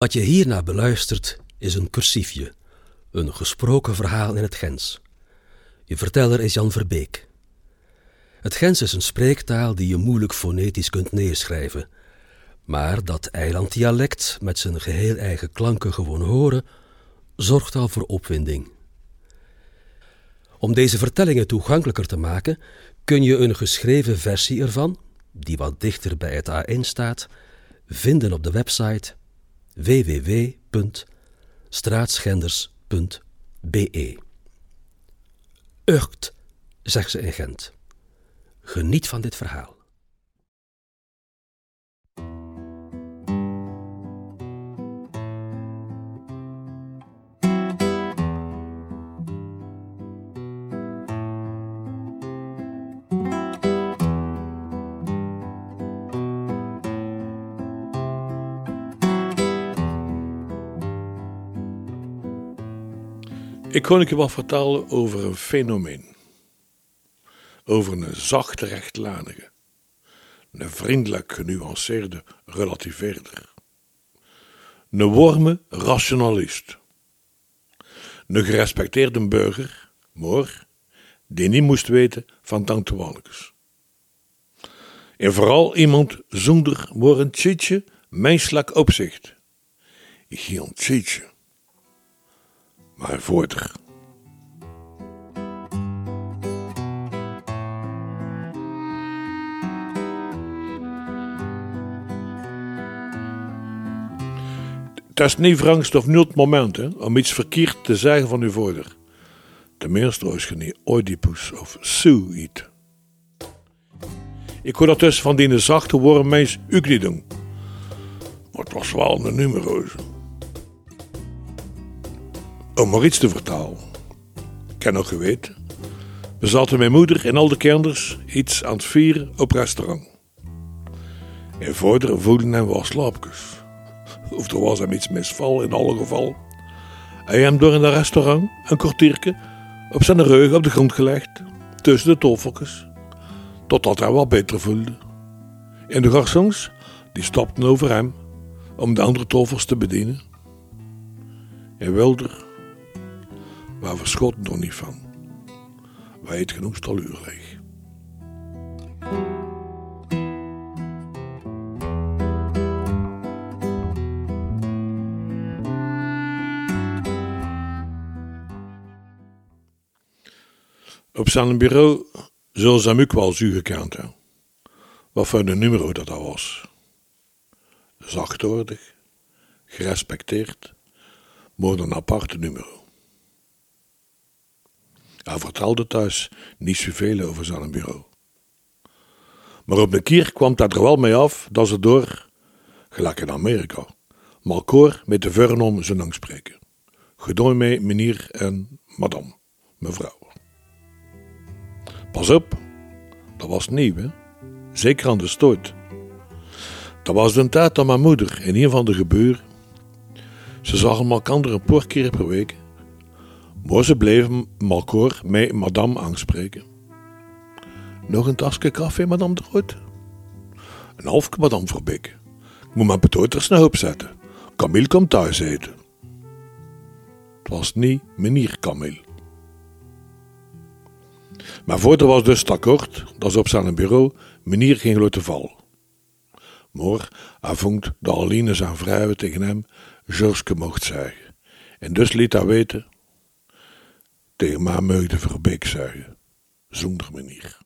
Wat je hierna beluistert is een cursiefje, een gesproken verhaal in het Gens. Je verteller is Jan Verbeek. Het Gens is een spreektaal die je moeilijk fonetisch kunt neerschrijven, maar dat eilanddialect met zijn geheel eigen klanken gewoon horen, zorgt al voor opwinding. Om deze vertellingen toegankelijker te maken, kun je een geschreven versie ervan, die wat dichter bij het A1 staat, vinden op de website www.straatschenders.be. Ucht, zegt ze in Gent. Geniet van dit verhaal. Ik kon je wat vertellen over een fenomeen. Over een zachte rechtlanige, een vriendelijk genuanceerde relativeerder. Een warme rationalist. Een gerespecteerde burger, maar die niet moest weten van tanktoewalijkes. En vooral iemand zonder maar een tjitje menselijk opzicht. Geen tjitje maar voorter. Het is niet vrangst of nul moment om iets verkeerd te zeggen van uw voerder. Tenminste als je niet Oedipus of Sue eet. Ik hoor dat dus van die zachte wormmens ook niet doen. Maar het was wel een. Om maar iets te vertalen. Ik heb nog geweten. We zaten mijn moeder en al de kinders iets aan het vieren op restaurant. En voorderen voelden hem wel slaapjes. Of er was hem iets misval in alle geval. Hij hem door in het restaurant een kwartiertje op zijn rug op de grond gelegd, tussen de toffeltjes, totdat hij wat beter voelde. En de garçons, die stapten over hem om de andere toffels te bedienen. En wilder waar verschoten nog niet van. Wij het genoeg staluur leeg. Op zijn bureau zullen ze ook wel zuur gekend. Wat voor een nummer dat dat was. Zachtwoordig, gerespecteerd, maar een aparte nummer. Hij vertelde thuis niet zoveel over zijn bureau. Maar op een keer kwam dat er wel mee af dat ze door, gelijk in Amerika, malkoor met de vernom zijn lang spreken. Gedoe mee meneer en madame, mevrouw. Pas op, dat was nieuw, hè? Zeker aan de stoot. Dat was de tijd dat mijn moeder in een van de gebeuren. Ze zagen elkaar een paar keer per week maar ze bleven malkoor met madame aanspreken. Nog een tasje koffie, madame de Groot? Een halfje, madame Verbeek. Ik moet mijn pototers naar opzetten. Camille komt thuis eten. Het was niet meneer Camille. Maar voordat was dus akkoord dat ze op zijn bureau meneer ging laten vallen. Maar hij vond dat Aline zijn vrouw tegen hem Georgeske mocht zeggen. En dus liet hij weten tegen mij meugde Verbeek zeggen, zonder manier.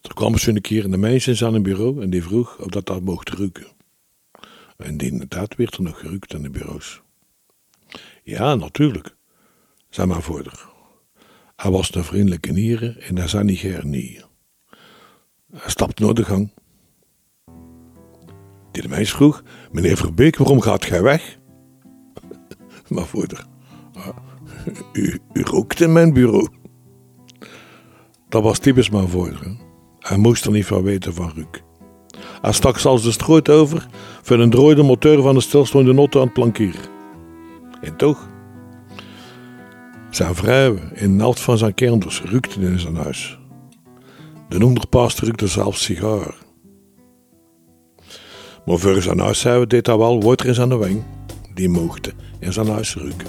Er kwam eens een keer een meisje aan een bureau en die vroeg of dat dat mocht ruiken. En inderdaad werd er nog gerukt aan de bureaus. Ja, natuurlijk, zei mijn voerder. Hij was een vriendelijke nieren en hij zei niet gerne Hij stapte naar de gang. Die de meisje vroeg, meneer Verbeek, waarom gaat gij weg? Maar voorder, u, u rookt in mijn bureau. Dat was typisch mijn voerder. Hij moest er niet van weten van Ruuk. Hij stak zelfs de stroot over voor een drooide motor van de stilstaande notte aan het plankier. En toch, zijn vrouw en alt van zijn kinders rukten in zijn huis. De onderpaas rukte zelfs sigaar. Maar voor zijn huis deed dat wel water in zijn wing. Die mochten in zijn huis ruiken.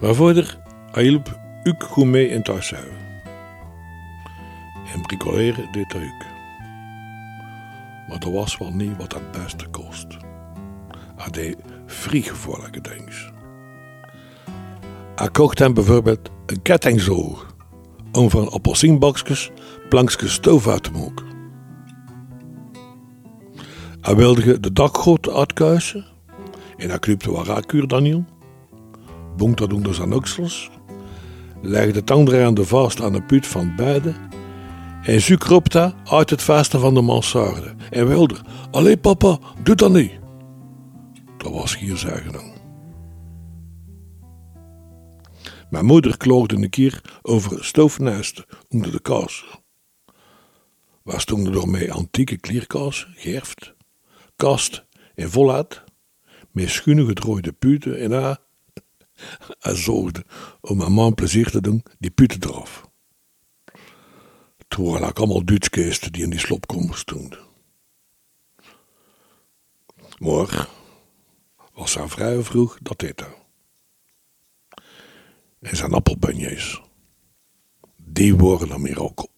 Waarvoor hij hielp ook goed mee in thuis hebben. En bricoleren deed hij ook. Maar dat was wel niet wat het beste kost. Hij deed vriegevoelige dingen. Hij kocht hem bijvoorbeeld een kettingzoog om van appelsienbakjes plankjes stoof uit te maken. Hij wilde de dakgoot uitkuisen en hij knipte wat raakkuur dan in. Bonk dat onder zijn oksels, legde tangdraande vast aan de put van beide en Zu kropte uit het vaste van de mansarde en wilde, allee papa, doe dat niet. Dat was hier zeggen dan. Mijn moeder kloogde een keer over stoofnesten onder de kaas. Waar stonden er mee antieke klierkaas, gerft, kast en volheid, met schuine gedrooide puten en haar. Hij zorgde om mijn man plezier te doen, die puten eraf. Toen waren allemaal Duitsgeesten die in die slopkommer stonden. Maar was zijn vrij vroeg dat dit. En zijn appelbunjes, die worden er meer ook op.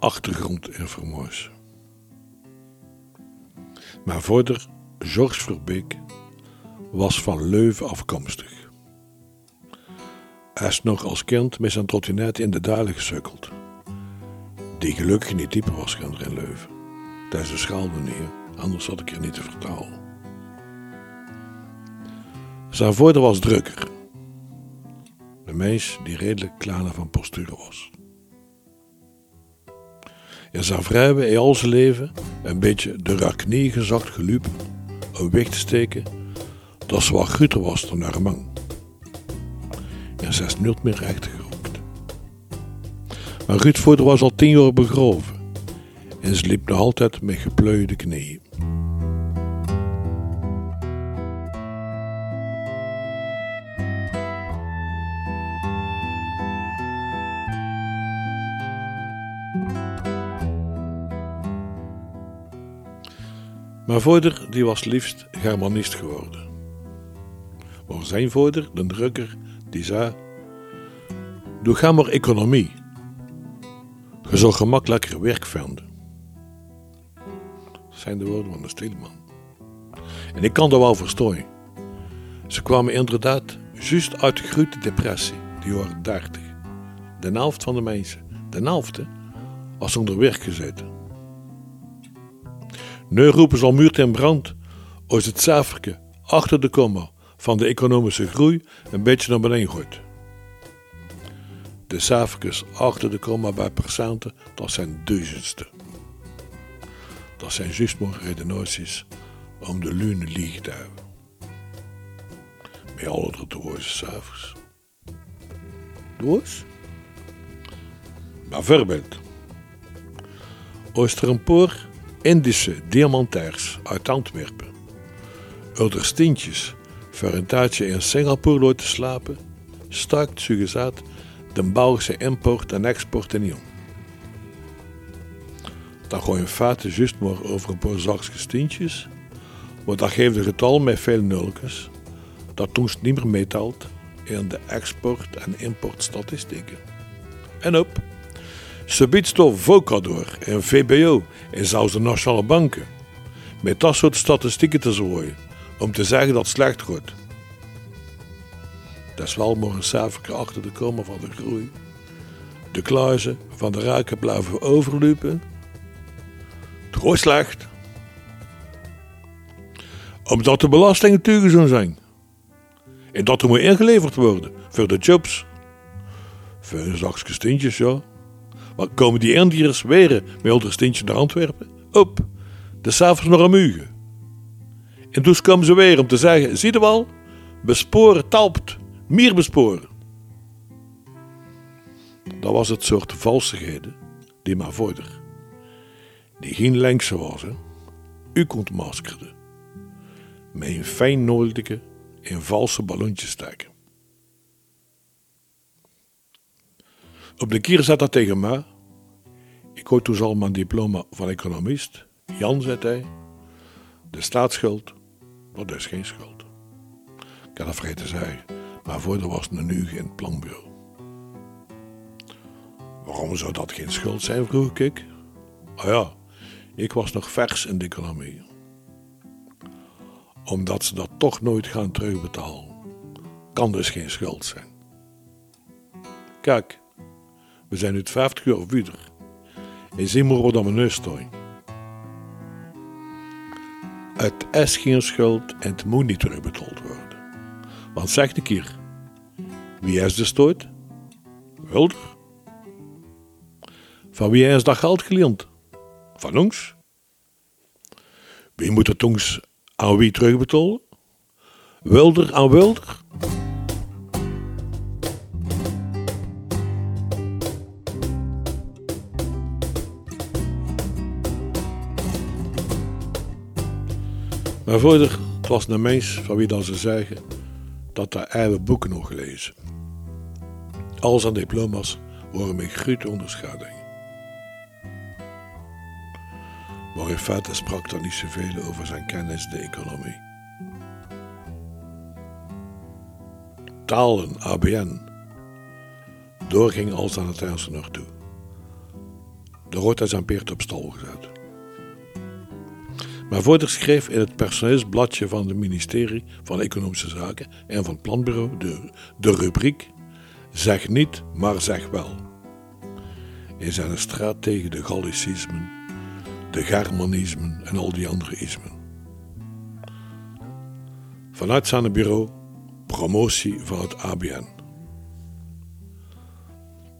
Een beetje achtergrondinformatie. Mijn vader, Georges Verbeek, was van Leuven afkomstig. Hij is nog als kind met zijn trottinet in de dalen gesukkeld. Die gelukkig niet dieper was gaan in Leuven. Dat is een schaal meneer, anders had ik er niet te vertalen. Zijn vader was drukker. Een mens die redelijk kleiner van postuur was. Je zou vrijwel in al zijn leven een beetje de raknie gezakt gelopen om weg te steken dat ze wat groter was dan haar man. En ze is niet meer recht gerookt. Maar Ruud was al tien jaar begraven en ze liep nog altijd met geplooide knieën. Mijn vader die was liefst Germanist geworden. Maar zijn vader, de drukker, die zei: Doe ga maar economie. Je zal gemakkelijker werk vinden. Dat zijn de woorden van de stilman. En ik kan dat wel verstaan. Ze kwamen inderdaad juist uit de grote depressie, die jaren 30. De helft van de mensen, de helft, was onder werk gezeten. Nu roepen ze al muurt en brand als het cijferke achter de komma van de economische groei een beetje naar beneden gooit. De cijfertjes achter de komma bij percenten, dat zijn duizendste. Dat zijn juist maar redenaties om de lune lieg te. Met alle drie cijfers. Doos? Bijvoorbeeld, als er een Indische diamantairs uit Antwerpen. Oder stintjes voor een tijdje in Singapore laten slapen, stakt zugezet de Belgische import en export in om. Dan gooi je juist maar over een paar zakjes maar dat geeft een getal met veel nulkens, dat toen niet meer meetelt in de export- en importstatistieken. En op. Toch Vocador en VBO en zelfs de nationale banken. Met dat soort statistieken te zwaaien om te zeggen dat het slecht gaat. Dat is wel een cijfer achter de komen van de groei. De kluizen van de raken blijven overlopen. Het gaat slecht. Omdat de belastingen te zijn. En dat er moet ingeleverd worden voor de jobs Voor een zakje ja. Maar komen die Indiërs weer met onder stintje naar Antwerpen? Op, de s'avonds nog een mugen. En toen kwamen ze weer om te zeggen, zie je wel, besporen talpt, meer besporen. Dat was het soort valsigheden die maar voorder, die geen lenkse was, hè. u ontmaskerde, met een fijn nodige en valse ballonnetjes steken. Op de kier zat dat tegen mij. Ik had toen al mijn diploma van economist. Jan, zei hij, de staatsschuld, dat is geen schuld. Ik had dat vergeten maar voor was een nu geen planbureau. Waarom zou dat geen schuld zijn, vroeg ik. Ah ja, ik was nog vers in de economie. Omdat ze dat toch nooit gaan terugbetalen. Kan dus geen schuld zijn. Kijk, we zijn nu 50 jaar verder. En zie maar wat aan mijn neus staat. Het is geen schuld en het moet niet terugbetaald worden. Want zeg een keer, wie is de stoot? Wilder. Van wie is dat geld geleend? Van ons. Wie moet het ons aan wie terugbetalen? Wilder aan Wilder. Vader het was een mens van wie dan ze zeggen dat hij eigen boeken nog gelezen. Al zijn diploma's worden met grote onderscheiding. Maar in feite sprak er niet zoveel over zijn kennis de economie. Talen, ABN. Doorging als aan het ernstig naartoe. De rood hij zijn peert op stal gezet. Maar Voorder schreef in het personeelsbladje van het ministerie van Economische Zaken en van het Planbureau de, de rubriek Zeg niet, maar zeg wel. In zijn straat tegen de Gallicismen, de Germanismen en al die andere ismen. Vanuit zijn bureau promotie van het ABN.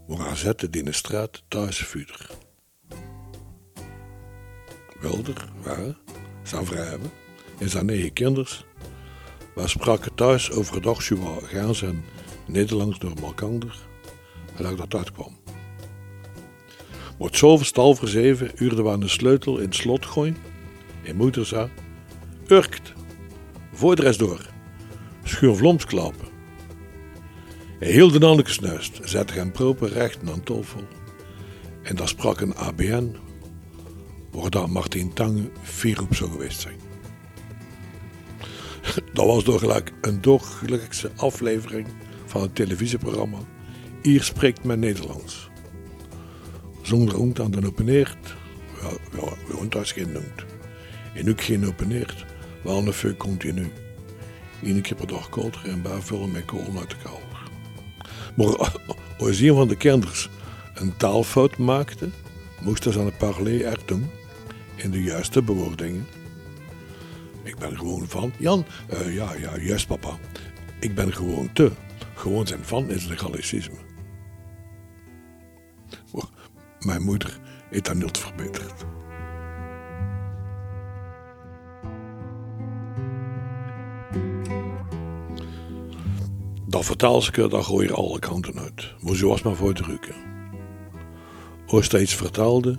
Waar zette die in de straat thuis vuur. Welder, waar? Zijn vrouw en zijn negen kinders. We spraken thuis over het dag Gaans en Nederlands door Malkander en dat dat uitkwam. Wordt zo stal voor zeven we aan de sleutel in het slot gooien en moeder zei, Urkt, voor de rest door, schuur vloms klappen. Hij hield de handen gesnuist, zette hem proper recht aan tafel en daar sprak een ABN waar dan Martin Tange vier op zou geweest zijn. Dat was door gelijk een dagelijkse aflevering van het televisieprogramma Hier spreekt men Nederlands. Zonder ont aan de openeert, wel, wel, wel thuis geen. En ook geen openeert, wel een feu continu. Eén keer per dag koter en bijvullen met kool uit de kouder. Maar als een van de kinders een taalfout maakte, moesten ze aan het parler er doen in de juiste bewoordingen. Ik ben gewoon van. Jan, uh, ja, ja, juist papa. Ik ben gewoon te. Gewoon zijn van is legalicisme. Mijn moeder heeft dat niet verbeterd. Dat vertaalske, dat gooi je alle kanten uit. Maar zo was maar voor de rukken. Als steeds vertaalde,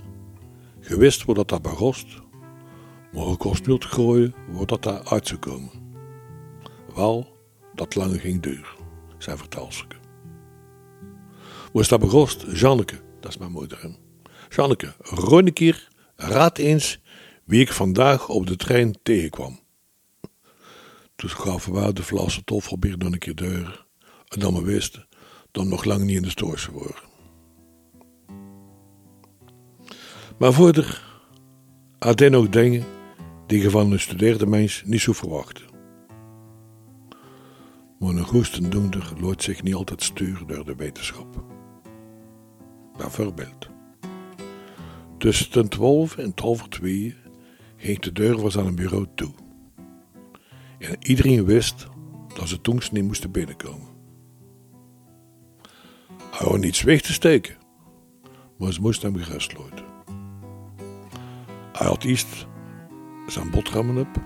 gewist wordt dat dat begost, maar ik kost niet gooien wordt dat daar uit zou komen. Wel, dat lang ging duur, zijn vertelselke. Hoe is dat begost? Janneke, dat is mijn moeder. Janneke, rond een raad eens wie ik vandaag op de trein tegenkwam. Toen gaven we de flassen toffelbier dan een keer deur en dan we wisten dat nog lang niet in de stoorse worden. Maar voorder had nog dingen die je van een studeerde mens niet zo verwachten. Maar een goestendoender laat zich niet altijd sturen door de wetenschap. Bijvoorbeeld, tussen ten twaalf en twaalf twee ging de deur van zijn bureau toe. En iedereen wist dat ze toen niet moesten binnenkomen. Hij had niets weg te steken, maar ze moest hem gerustloten. Hij had eerst zijn boterhammen op,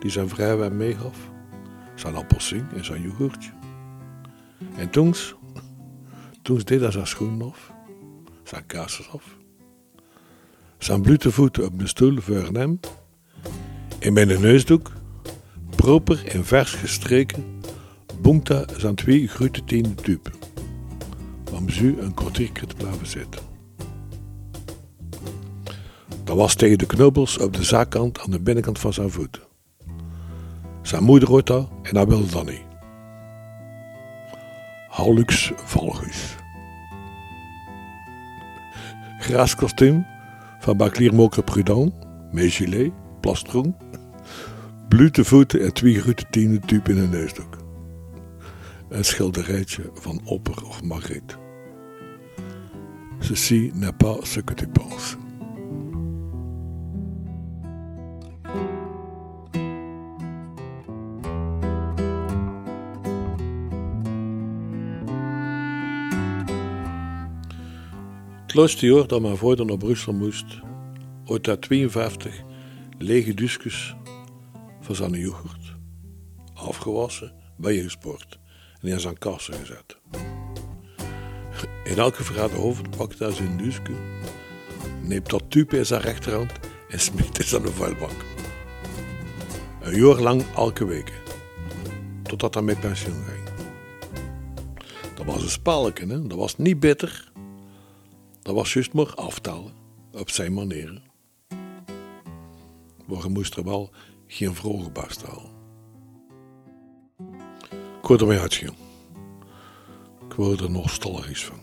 die zijn vrijwel meegaf, zijn appelsien en zijn yoghurtje. En toen, toen deed hij zijn schoenen af, zijn kaasjes af, zijn blute voeten op de stoel voor hem en met een neusdoek, proper en vers gestreken, bonkt hij zijn twee grote tenen tupen, om ze een kwartiertje te blijven zitten. Dat was tegen de knobbels op de zijkant aan de binnenkant van zijn voeten. Zijn moeder hoort dat en hij wilde dat niet. Hallux valgus. Gras kostuum van Baclier Moker Prudent, gilet, plastron, blute voeten en twee grote tienen type in een neusdoek. Een schilderijtje van Opper of Margriet. Ceci n'est pas ce que tu penses. Laatste jaar dat mijn vader naar Brussel moest, ooit hij 52 lege duskus van zijn yoghurt. Afgewassen, bijgesport en in zijn kassen gezet. In elke verraden hoofd pakte hij zijn dusje, neemt dat type in zijn rechterhand en smeet het aan de vuilbak. Een jaar lang elke week, totdat hij met pensioen ging. Dat was een spelletje, hè? dat was niet bitter. Dat was juist maar aftalen, op zijn manier. Maar je moest er wel geen vroege barst halen. Ik word ermee uitgaan. Ik word er nostalgisch van.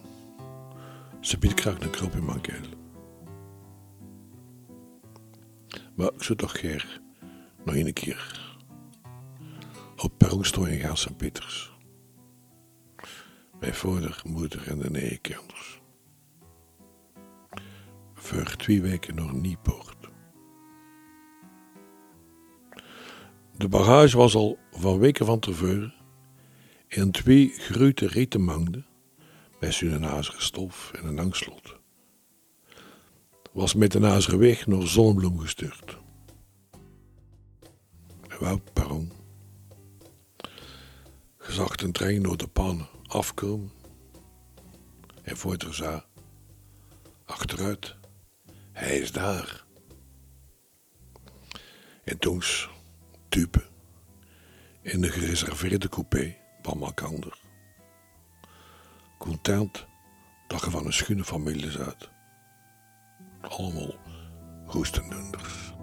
Ze biedt graag een krop in mijn keel. Maar ik zou toch graag nog een keer op perron in gaan Sint-Pieters. Mijn vader, moeder en de negen kinders. Voor twee weken nog niet poort. De bagage was al van weken van tevoren in twee grote rieten mangden met een azeren stof en een hangslot. Was met een azeren weg naar Zonnebloem gestuurd. En wou perron. Gezag een trein door de pannen afkomen. En voor zei, achteruit, hij is daar. En toen type in de gereserveerde coupé van elkaar. Content dat je van een schone familie zat. Allemaal roestendunders.